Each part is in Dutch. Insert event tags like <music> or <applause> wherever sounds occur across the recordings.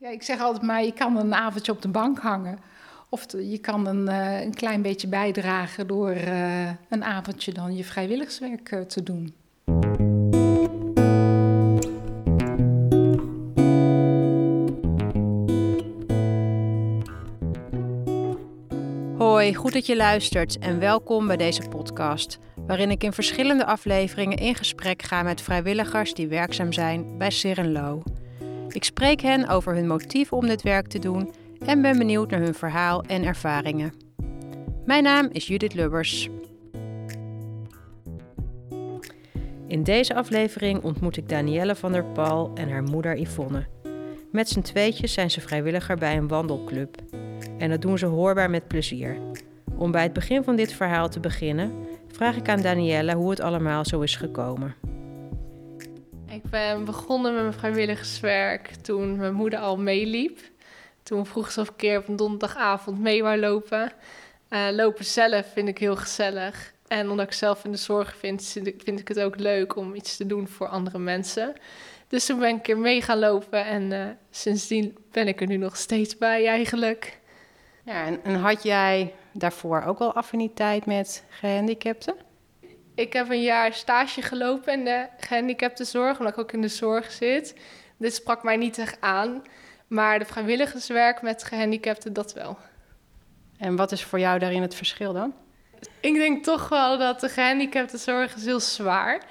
Ja, ik zeg altijd maar, je kan een avondje op de bank hangen. Of je kan een, uh, een klein beetje bijdragen door uh, een avondje dan je vrijwilligerswerk uh, te doen. Hoi, goed dat je luistert en welkom bij deze podcast, waarin ik in verschillende afleveringen in gesprek ga met vrijwilligers die werkzaam zijn bij Sirenlo. Ik spreek hen over hun motief om dit werk te doen en ben benieuwd naar hun verhaal en ervaringen. Mijn naam is Judith Lubbers. In deze aflevering ontmoet ik Danielle van der Pal en haar moeder Yvonne. Met z'n tweetjes zijn ze vrijwilliger bij een wandelclub. En dat doen ze hoorbaar met plezier. Om bij het begin van dit verhaal te beginnen, vraag ik aan Danielle hoe het allemaal zo is gekomen. Ik ben begonnen met mijn vrijwilligerswerk toen mijn moeder al meeliep. Toen vroeg ze of ik een keer op een donderdagavond mee wou lopen. Uh, lopen zelf vind ik heel gezellig. En omdat ik zelf in de zorg vind, vind ik het ook leuk om iets te doen voor andere mensen. Dus toen ben ik een keer mee gaan lopen en uh, sindsdien ben ik er nu nog steeds bij eigenlijk. Ja, en, en had jij daarvoor ook al affiniteit met gehandicapten? Ik heb een jaar stage gelopen in de gehandicaptenzorg, omdat ik ook in de zorg zit. Dit sprak mij niet echt aan, maar de vrijwilligerswerk met gehandicapten, dat wel. En wat is voor jou daarin het verschil dan? Ik denk toch wel dat de gehandicaptenzorg is heel zwaar.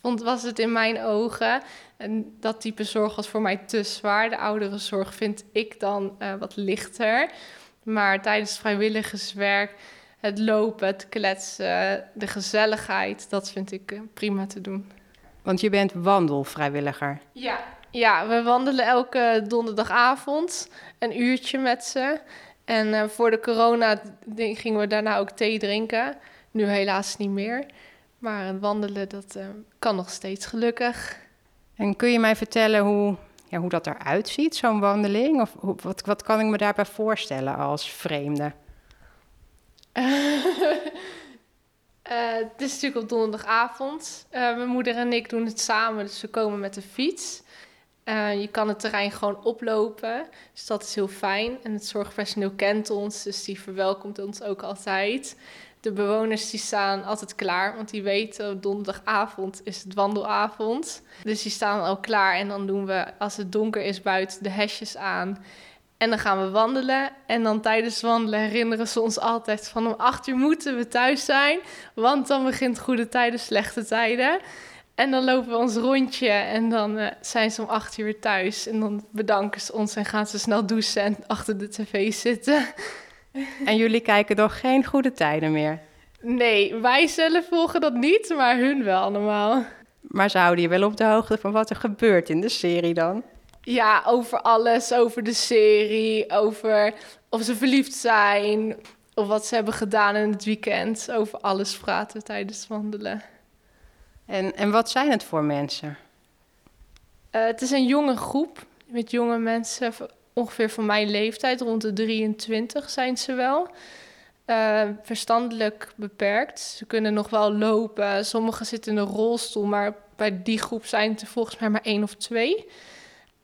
Vond was het in mijn ogen. En dat type zorg was voor mij te zwaar. De oudere zorg vind ik dan uh, wat lichter. Maar tijdens vrijwilligerswerk het lopen, het kletsen, de gezelligheid, dat vind ik eh, prima te doen. Want je bent wandelvrijwilliger. Ja, ja we wandelen elke donderdagavond een uurtje met ze. En uh, voor de corona gingen we daarna ook thee drinken. Nu helaas niet meer. Maar het wandelen, dat uh, kan nog steeds gelukkig. En kun je mij vertellen hoe, ja, hoe dat eruit ziet, zo'n wandeling? Of wat, wat kan ik me daarbij voorstellen als vreemde? Uh, het is natuurlijk op donderdagavond. Uh, mijn moeder en ik doen het samen, dus we komen met de fiets. Uh, je kan het terrein gewoon oplopen, dus dat is heel fijn. En het zorgpersoneel kent ons, dus die verwelkomt ons ook altijd. De bewoners die staan altijd klaar, want die weten donderdagavond is het wandelavond. Dus die staan al klaar en dan doen we, als het donker is buiten, de hesjes aan. En dan gaan we wandelen. En dan tijdens wandelen herinneren ze ons altijd van om acht uur moeten we thuis zijn. Want dan begint goede tijden, slechte tijden. En dan lopen we ons rondje en dan uh, zijn ze om acht uur thuis. En dan bedanken ze ons en gaan ze snel douchen en achter de tv zitten. En jullie kijken toch geen goede tijden meer? Nee, wij zelf volgen dat niet, maar hun wel allemaal. Maar ze houden je wel op de hoogte van wat er gebeurt in de serie dan? Ja, over alles. Over de serie, over of ze verliefd zijn, of wat ze hebben gedaan in het weekend. Over alles praten we tijdens wandelen. En, en wat zijn het voor mensen? Uh, het is een jonge groep met jonge mensen, ongeveer van mijn leeftijd, rond de 23 zijn ze wel. Uh, verstandelijk beperkt. Ze kunnen nog wel lopen. Sommigen zitten in een rolstoel, maar bij die groep zijn het er volgens mij maar één of twee.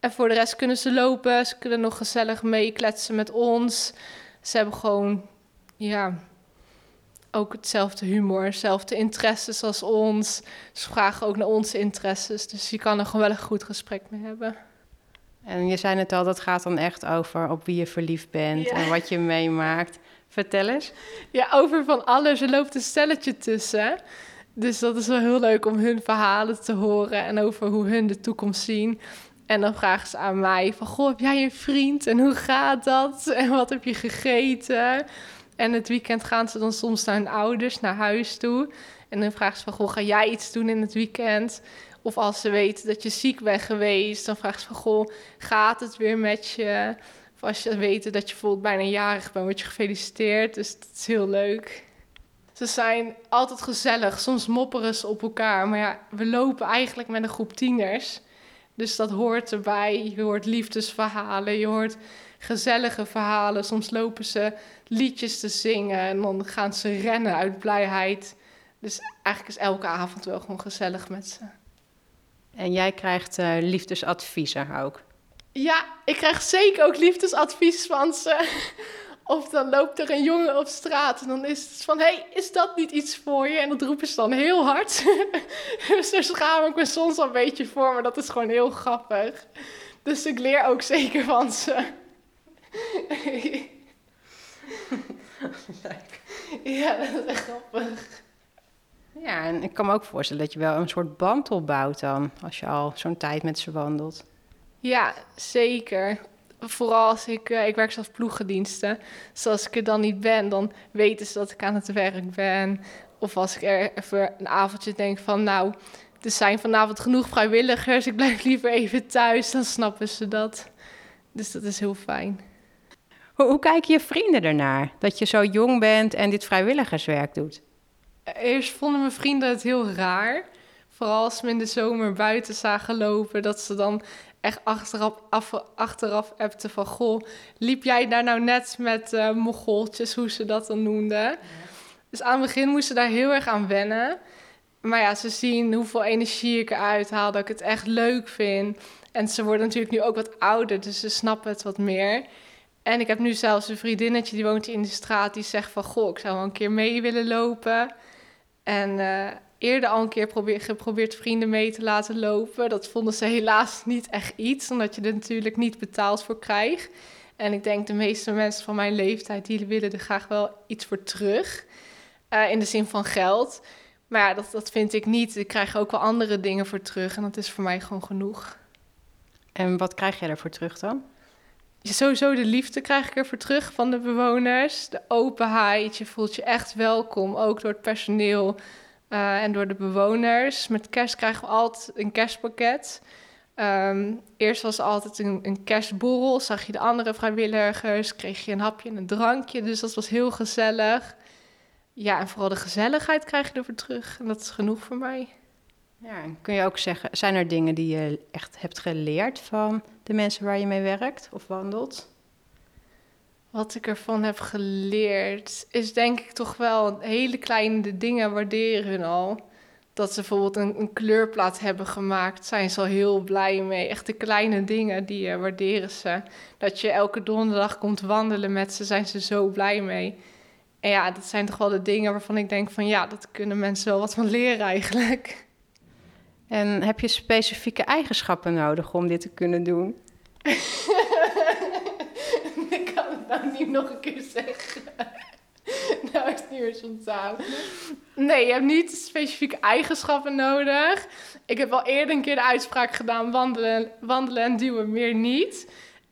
En voor de rest kunnen ze lopen, ze kunnen nog gezellig meekletsen met ons. Ze hebben gewoon, ja, ook hetzelfde humor, hetzelfde interesses als ons. Ze vragen ook naar onze interesses, dus je kan er gewoon wel een goed gesprek mee hebben. En je zei het al, dat gaat dan echt over op wie je verliefd bent en wat je meemaakt. Vertel eens. Ja, over van alles. Er loopt een stelletje tussen. Dus dat is wel heel leuk om hun verhalen te horen en over hoe hun de toekomst zien. En dan vragen ze aan mij van, goh, heb jij een vriend? En hoe gaat dat? En wat heb je gegeten? En het weekend gaan ze dan soms naar hun ouders, naar huis toe. En dan vragen ze van, goh, ga jij iets doen in het weekend? Of als ze weten dat je ziek bent geweest, dan vragen ze van, goh, gaat het weer met je? Of als je weet dat je bijvoorbeeld bijna jarig bent, word je gefeliciteerd. Dus dat is heel leuk. Ze zijn altijd gezellig, soms mopperen ze op elkaar. Maar ja, we lopen eigenlijk met een groep tieners. Dus dat hoort erbij. Je hoort liefdesverhalen, je hoort gezellige verhalen. Soms lopen ze liedjes te zingen en dan gaan ze rennen uit blijheid. Dus eigenlijk is elke avond wel gewoon gezellig met ze. En jij krijgt uh, liefdesadviezen ook? Ja, ik krijg zeker ook liefdesadvies van ze. Of dan loopt er een jongen op straat en dan is het van... hey, is dat niet iets voor je? En dat roepen ze dan heel hard. <laughs> dus daar schaam ik me soms al een beetje voor, maar dat is gewoon heel grappig. Dus ik leer ook zeker van ze. <laughs> ja, dat is echt grappig. Ja, en ik kan me ook voorstellen dat je wel een soort band opbouwt dan... als je al zo'n tijd met ze wandelt. Ja, zeker. Vooral als ik, uh, ik werk zelf ploeggediensten. Dus als ik er dan niet ben, dan weten ze dat ik aan het werk ben. Of als ik er even een avondje denk van, nou, er zijn vanavond genoeg vrijwilligers, ik blijf liever even thuis, dan snappen ze dat. Dus dat is heel fijn. Hoe, hoe kijken je vrienden ernaar dat je zo jong bent en dit vrijwilligerswerk doet? Eerst vonden mijn vrienden het heel raar. Vooral als ze me in de zomer buiten zagen lopen, dat ze dan echt achteraf, af, achteraf appte van... Goh, liep jij daar nou net met uh, mogoltjes, hoe ze dat dan noemden? Dus aan het begin moesten ze daar heel erg aan wennen. Maar ja, ze zien hoeveel energie ik eruit haal, dat ik het echt leuk vind. En ze worden natuurlijk nu ook wat ouder, dus ze snappen het wat meer. En ik heb nu zelfs een vriendinnetje die woont in de straat, die zegt van... Goh, ik zou wel een keer mee willen lopen. En uh, eerder al een keer probeer, geprobeerd vrienden mee te laten lopen. Dat vonden ze helaas niet echt iets, omdat je er natuurlijk niet betaald voor krijgt. En ik denk de meeste mensen van mijn leeftijd, die willen er graag wel iets voor terug. Uh, in de zin van geld. Maar ja, dat, dat vind ik niet. Ik krijg ook wel andere dingen voor terug en dat is voor mij gewoon genoeg. En wat krijg jij ervoor terug dan? Ja, sowieso de liefde krijg ik ervoor terug van de bewoners. De openheid, je voelt je echt welkom, ook door het personeel. Uh, en door de bewoners. Met kerst krijgen we altijd een kerstpakket. Um, eerst was altijd een, een kerstborrel. Zag je de andere vrijwilligers, kreeg je een hapje en een drankje. Dus dat was heel gezellig. Ja, en vooral de gezelligheid krijg je ervoor terug. En dat is genoeg voor mij. Ja, kun je ook zeggen, zijn er dingen die je echt hebt geleerd van de mensen waar je mee werkt of wandelt? Wat ik ervan heb geleerd, is denk ik toch wel hele kleine dingen waarderen hun al. Dat ze bijvoorbeeld een, een kleurplaat hebben gemaakt, zijn ze al heel blij mee. Echt de kleine dingen, die uh, waarderen ze. Dat je elke donderdag komt wandelen met ze, zijn ze zo blij mee. En ja, dat zijn toch wel de dingen waarvan ik denk van ja, dat kunnen mensen wel wat van leren eigenlijk. En heb je specifieke eigenschappen nodig om dit te kunnen doen? <laughs> <laughs> ik kan het nou niet nog een keer zeggen. <laughs> nou is het niet meer spontaan. Nee, je hebt niet specifieke eigenschappen nodig. Ik heb al eerder een keer de uitspraak gedaan: wandelen, wandelen en duwen, meer niet.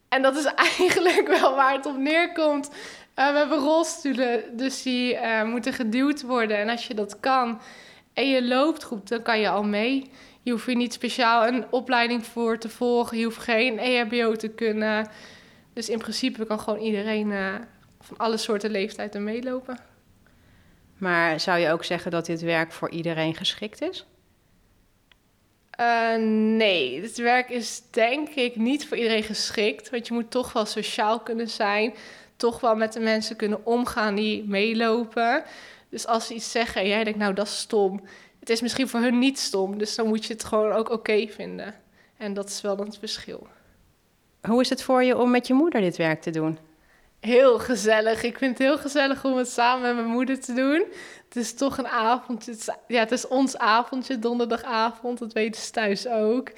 En dat is <laughs> eigenlijk wel waar het op neerkomt. Uh, we hebben rolstoelen, dus die uh, moeten geduwd worden. En als je dat kan en je loopt goed, dan kan je al mee. Je hoeft hier niet speciaal een opleiding voor te volgen. Je hoeft geen EHBO te kunnen. Dus in principe kan gewoon iedereen uh, van alle soorten leeftijden meelopen. Maar zou je ook zeggen dat dit werk voor iedereen geschikt is? Uh, nee, dit werk is denk ik niet voor iedereen geschikt. Want je moet toch wel sociaal kunnen zijn. Toch wel met de mensen kunnen omgaan die meelopen. Dus als ze iets zeggen en jij denkt, nou dat is stom. Het is misschien voor hun niet stom. Dus dan moet je het gewoon ook oké okay vinden. En dat is wel dan het verschil. Hoe is het voor je om met je moeder dit werk te doen? Heel gezellig. Ik vind het heel gezellig om het samen met mijn moeder te doen. Het is toch een avondje. Het is, ja, het is ons avondje, donderdagavond. Dat weten ze thuis ook.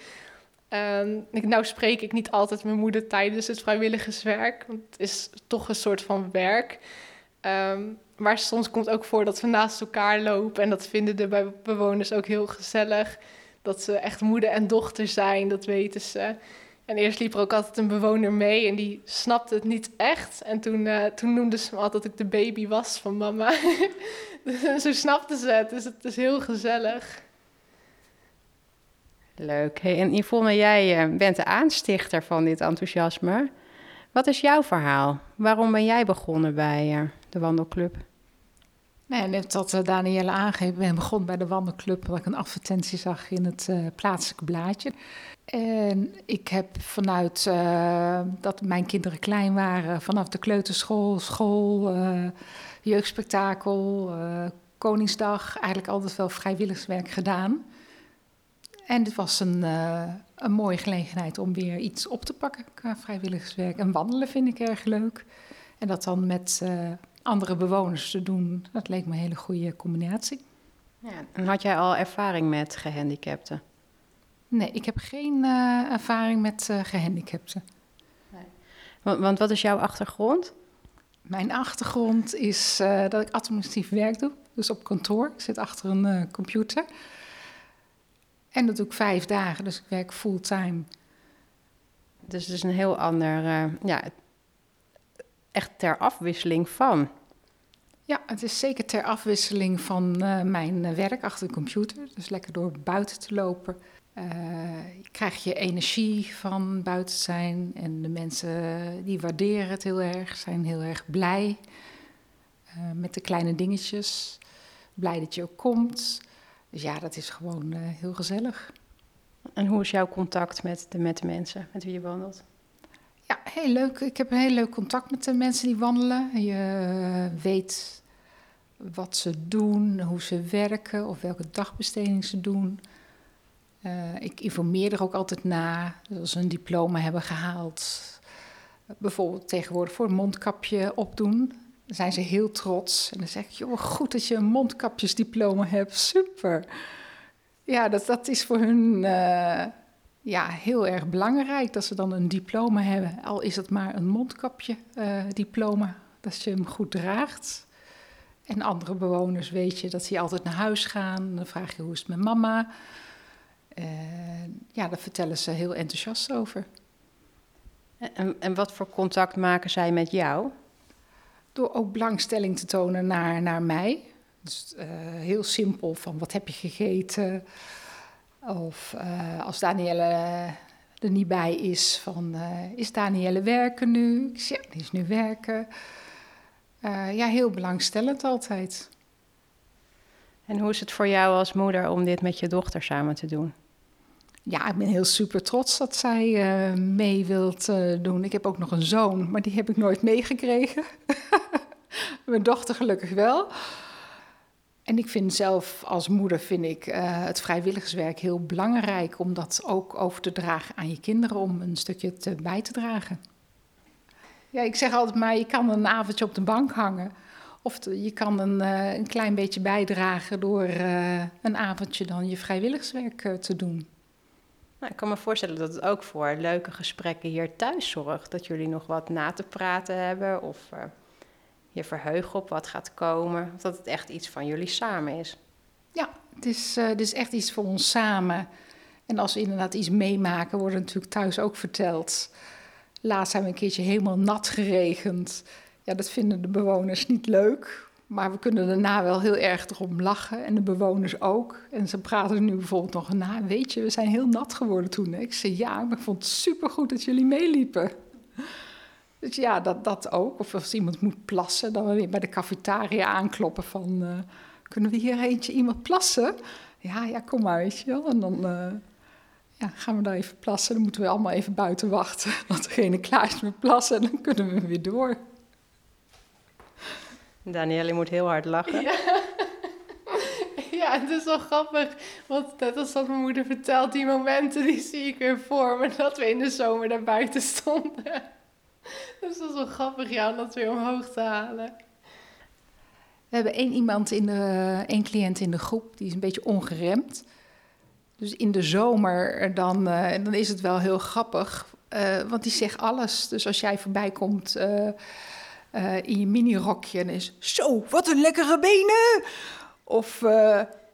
Um, nou spreek ik niet altijd mijn moeder tijdens het vrijwilligerswerk. Want het is toch een soort van werk. Um, maar soms komt ook voor dat we naast elkaar lopen. En dat vinden de bewoners ook heel gezellig. Dat ze echt moeder en dochter zijn, dat weten ze. En eerst liep er ook altijd een bewoner mee en die snapte het niet echt. En toen, uh, toen noemde ze me altijd dat ik de baby was van mama. <laughs> dus zo snapte ze het, dus het is heel gezellig. Leuk. Hey, en Yvonne, jij uh, bent de aanstichter van dit enthousiasme. Wat is jouw verhaal? Waarom ben jij begonnen bij uh, de wandelclub? Nee, net wat uh, Danielle aangeeft, ben begonnen bij de wandelclub... omdat ik een advertentie zag in het uh, plaatselijke blaadje. En ik heb vanuit uh, dat mijn kinderen klein waren... vanaf de kleuterschool, school, jeugdspektakel, Koningsdag... eigenlijk altijd wel vrijwilligerswerk gedaan. En dit was een, uh, een mooie gelegenheid om weer iets op te pakken qua vrijwilligerswerk. En wandelen vind ik erg leuk. En dat dan met uh, andere bewoners te doen, dat leek me een hele goede combinatie. Ja, en had jij al ervaring met gehandicapten? Nee, ik heb geen uh, ervaring met gehandicapten. Nee. Want, want, wat is jouw achtergrond? Mijn achtergrond is dat ik administratief werk doe. Dus op kantoor. Ik zit achter een computer. En dat doe ik vijf dagen, dus ik werk fulltime. Dus het is een heel ander, ja, echt ter afwisseling van. Ja, het is zeker ter afwisseling van uh, mijn werk achter de computer. Dus lekker door buiten te lopen. Uh, krijg je energie van buiten zijn. En de mensen die waarderen het heel erg, zijn heel erg blij met de kleine dingetjes. Blij dat je ook komt. Dus ja, dat is gewoon heel gezellig. En hoe is jouw contact met de, met de mensen met wie je wandelt? Ja, heel leuk. Ik heb een heel leuk contact met de mensen die wandelen. Je weet wat ze doen, hoe ze werken of welke dagbesteding ze doen. Uh, ik informeer er ook altijd na, als ze een diploma hebben gehaald. Bijvoorbeeld tegenwoordig voor een mondkapje opdoen dan zijn ze heel trots. En dan zeg ik, joh, goed dat je een mondkapjesdiploma hebt, super. Ja, dat, dat is voor hun uh, ja, heel erg belangrijk dat ze dan een diploma hebben. Al is het maar een mondkapje uh, diploma, dat je hem goed draagt. En andere bewoners weet je dat ze altijd naar huis gaan. Dan vraag je hoe is het met mama. Uh, ja, daar vertellen ze heel enthousiast over. En, en wat voor contact maken zij met jou? Door ook belangstelling te tonen naar, naar mij. Dus uh, heel simpel van wat heb je gegeten? Of uh, als Danielle er niet bij is, van uh, is Danielle werken nu? Ik zeg, ja, die is nu werken. ja, heel belangstellend altijd. En hoe is het voor jou als moeder om dit met je dochter samen te doen? Ja, ik ben heel super trots dat zij uh, mee wilt doen. Ik heb ook nog een zoon, maar die heb ik nooit meegekregen. <laughs> Mijn dochter gelukkig wel. En ik vind zelf als moeder vind ik, uh, het vrijwilligerswerk heel belangrijk om dat ook over te dragen aan je kinderen, om een stukje te, bij te dragen. Ja, ik zeg altijd maar, je kan een avondje op de bank hangen. Of je kan een, een klein beetje bijdragen door een avondje dan je vrijwilligerswerk te doen. Nou, ik kan me voorstellen dat het ook voor leuke gesprekken hier thuis zorgt. Dat jullie nog wat na te praten hebben of je verheugen op wat gaat komen. Of dat het echt iets van jullie samen is. Ja, het is, uh, het is echt iets voor ons samen. En als we inderdaad iets meemaken, wordt het natuurlijk thuis ook verteld. Laatst hebben we een keertje helemaal nat geregend. Ja, dat vinden de bewoners niet leuk. Maar we kunnen daarna wel heel erg erom lachen en de bewoners ook. En ze praten nu bijvoorbeeld nog na. Weet je, we zijn heel nat geworden toen. Ik zei ja, maar ik vond het supergoed dat jullie meeliepen. Dus ja, dat, dat ook. Of als iemand moet plassen, dan weer bij de cafetaria aankloppen van... Uh, kunnen we hier eentje iemand plassen? Ja, ja, kom maar, weet je wel. En dan uh, ja, gaan we daar even plassen. Dan moeten we allemaal even buiten wachten. <laughs> Dat degene klaar is met plassen en dan kunnen we weer door. Danielle moet heel hard lachen. Ja. <laughs> ja, het is wel grappig. Want net als dat mijn moeder vertelt, die momenten die zie ik weer voor me. Dat we in de zomer daar buiten stonden. <laughs> Dus dat is wel grappig, ja, om dat weer omhoog te halen. We hebben één iemand in de, één cliënt in de groep, die is een beetje ongeremd. Dus in de zomer, dan, uh, dan is het wel heel grappig. Uh, want die zegt alles. Dus als jij voorbij komt... In je minirokje en is... Zo, wat een lekkere benen! Of...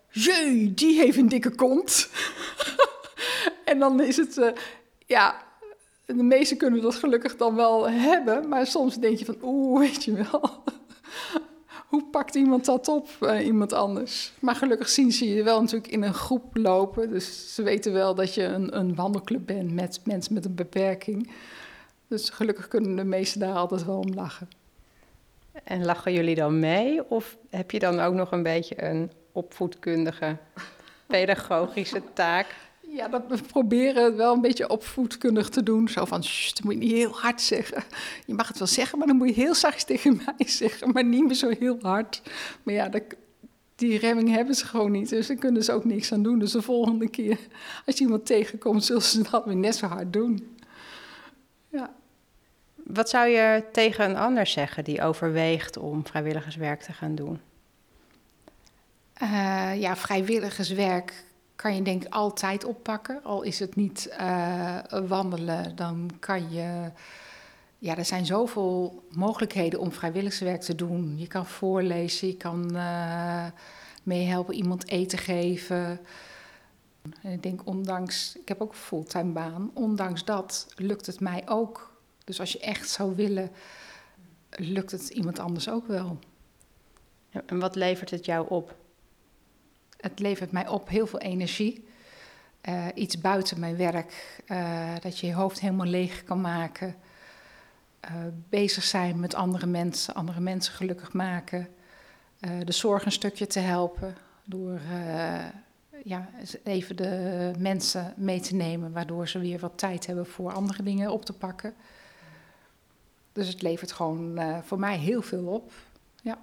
Jee, die heeft een dikke kont. <laughs> en dan is het... Ja, de meesten kunnen dat gelukkig dan wel hebben. Maar soms denk je van... Oeh, <laughs> weet je wel... Hoe pakt iemand dat op, iemand anders? Maar gelukkig zien ze je wel natuurlijk in een groep lopen. Dus ze weten wel dat je een, een wandelclub bent met mensen met een beperking. Dus gelukkig kunnen de meesten daar altijd wel om lachen. En lachen jullie dan mee? Of heb je dan ook nog een beetje een opvoedkundige, <laughs> pedagogische taak? Ja, dat we proberen het wel een beetje opvoedkundig te doen. Zo van, dat moet je niet heel hard zeggen. Je mag het wel zeggen, maar dan moet je heel zacht tegen <laughs> mij zeggen. Maar niet meer zo heel hard. Maar ja, dat, die remming hebben ze gewoon niet. Dus daar kunnen ze ook niks aan doen. Dus de volgende keer als je iemand tegenkomt, zullen ze dat weer net zo hard doen. Ja. Wat zou je tegen een ander zeggen die overweegt om vrijwilligerswerk te gaan doen? Uh, ja, vrijwilligerswerk kan je denk ik altijd oppakken. Al is het niet uh, wandelen, dan kan je... Ja, er zijn zoveel mogelijkheden om vrijwilligerswerk te doen. Je kan voorlezen, je kan uh, meehelpen iemand eten geven. En ik denk, ondanks... Ik heb ook een fulltime baan. Ondanks dat lukt het mij ook. Dus als je echt zou willen, lukt het iemand anders ook wel. En wat levert het jou op? Het levert mij op heel veel energie. Uh, iets buiten mijn werk. Uh, dat je je hoofd helemaal leeg kan maken. Uh, bezig zijn met andere mensen, andere mensen gelukkig maken. de zorg een stukje te helpen. Door ja, even de mensen mee te nemen, waardoor ze weer wat tijd hebben voor andere dingen op te pakken. Dus het levert gewoon voor mij heel veel op. Ja.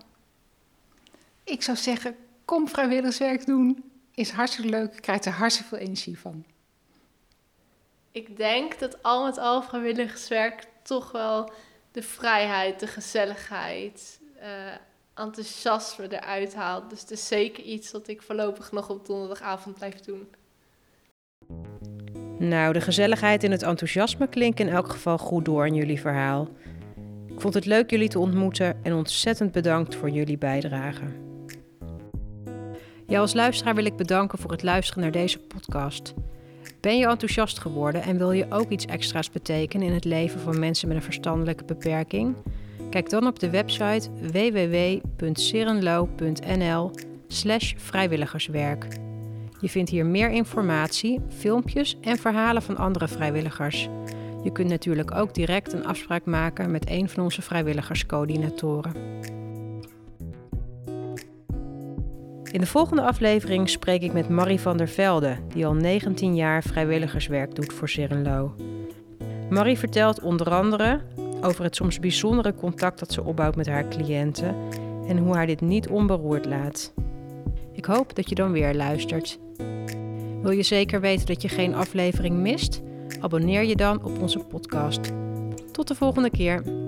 Ik zou zeggen, Kom vrijwilligerswerk doen. Is hartstikke leuk. Krijgt er hartstikke veel energie van. Ik denk dat al met al vrijwilligerswerk toch wel de vrijheid, de gezelligheid, uh, enthousiasme eruit haalt. Dus het is zeker iets wat ik voorlopig nog op donderdagavond blijf doen. Nou, de gezelligheid en het enthousiasme klinken in elk geval goed door in jullie verhaal. Ik vond het leuk jullie te ontmoeten en ontzettend bedankt voor jullie bijdrage. Jou als luisteraar wil ik bedanken voor het luisteren naar deze podcast. Ben je enthousiast geworden en wil je ook iets extra's betekenen in het leven van mensen met een verstandelijke beperking? Kijk dan op de website www.serenlo.nl/slash vrijwilligerswerk. Je vindt hier meer informatie, filmpjes en verhalen van andere vrijwilligers. Je kunt natuurlijk ook direct een afspraak maken met een van onze vrijwilligerscoördinatoren. In de volgende aflevering spreek ik met Marie van der Velde, die al 19 jaar vrijwilligerswerk doet voor Serenlo. Marie vertelt onder andere over het soms bijzondere contact dat ze opbouwt met haar cliënten en hoe haar dit niet onberoerd laat. Ik hoop dat je dan weer luistert. Wil je zeker weten dat je geen aflevering mist? Abonneer je dan op onze podcast. Tot de volgende keer.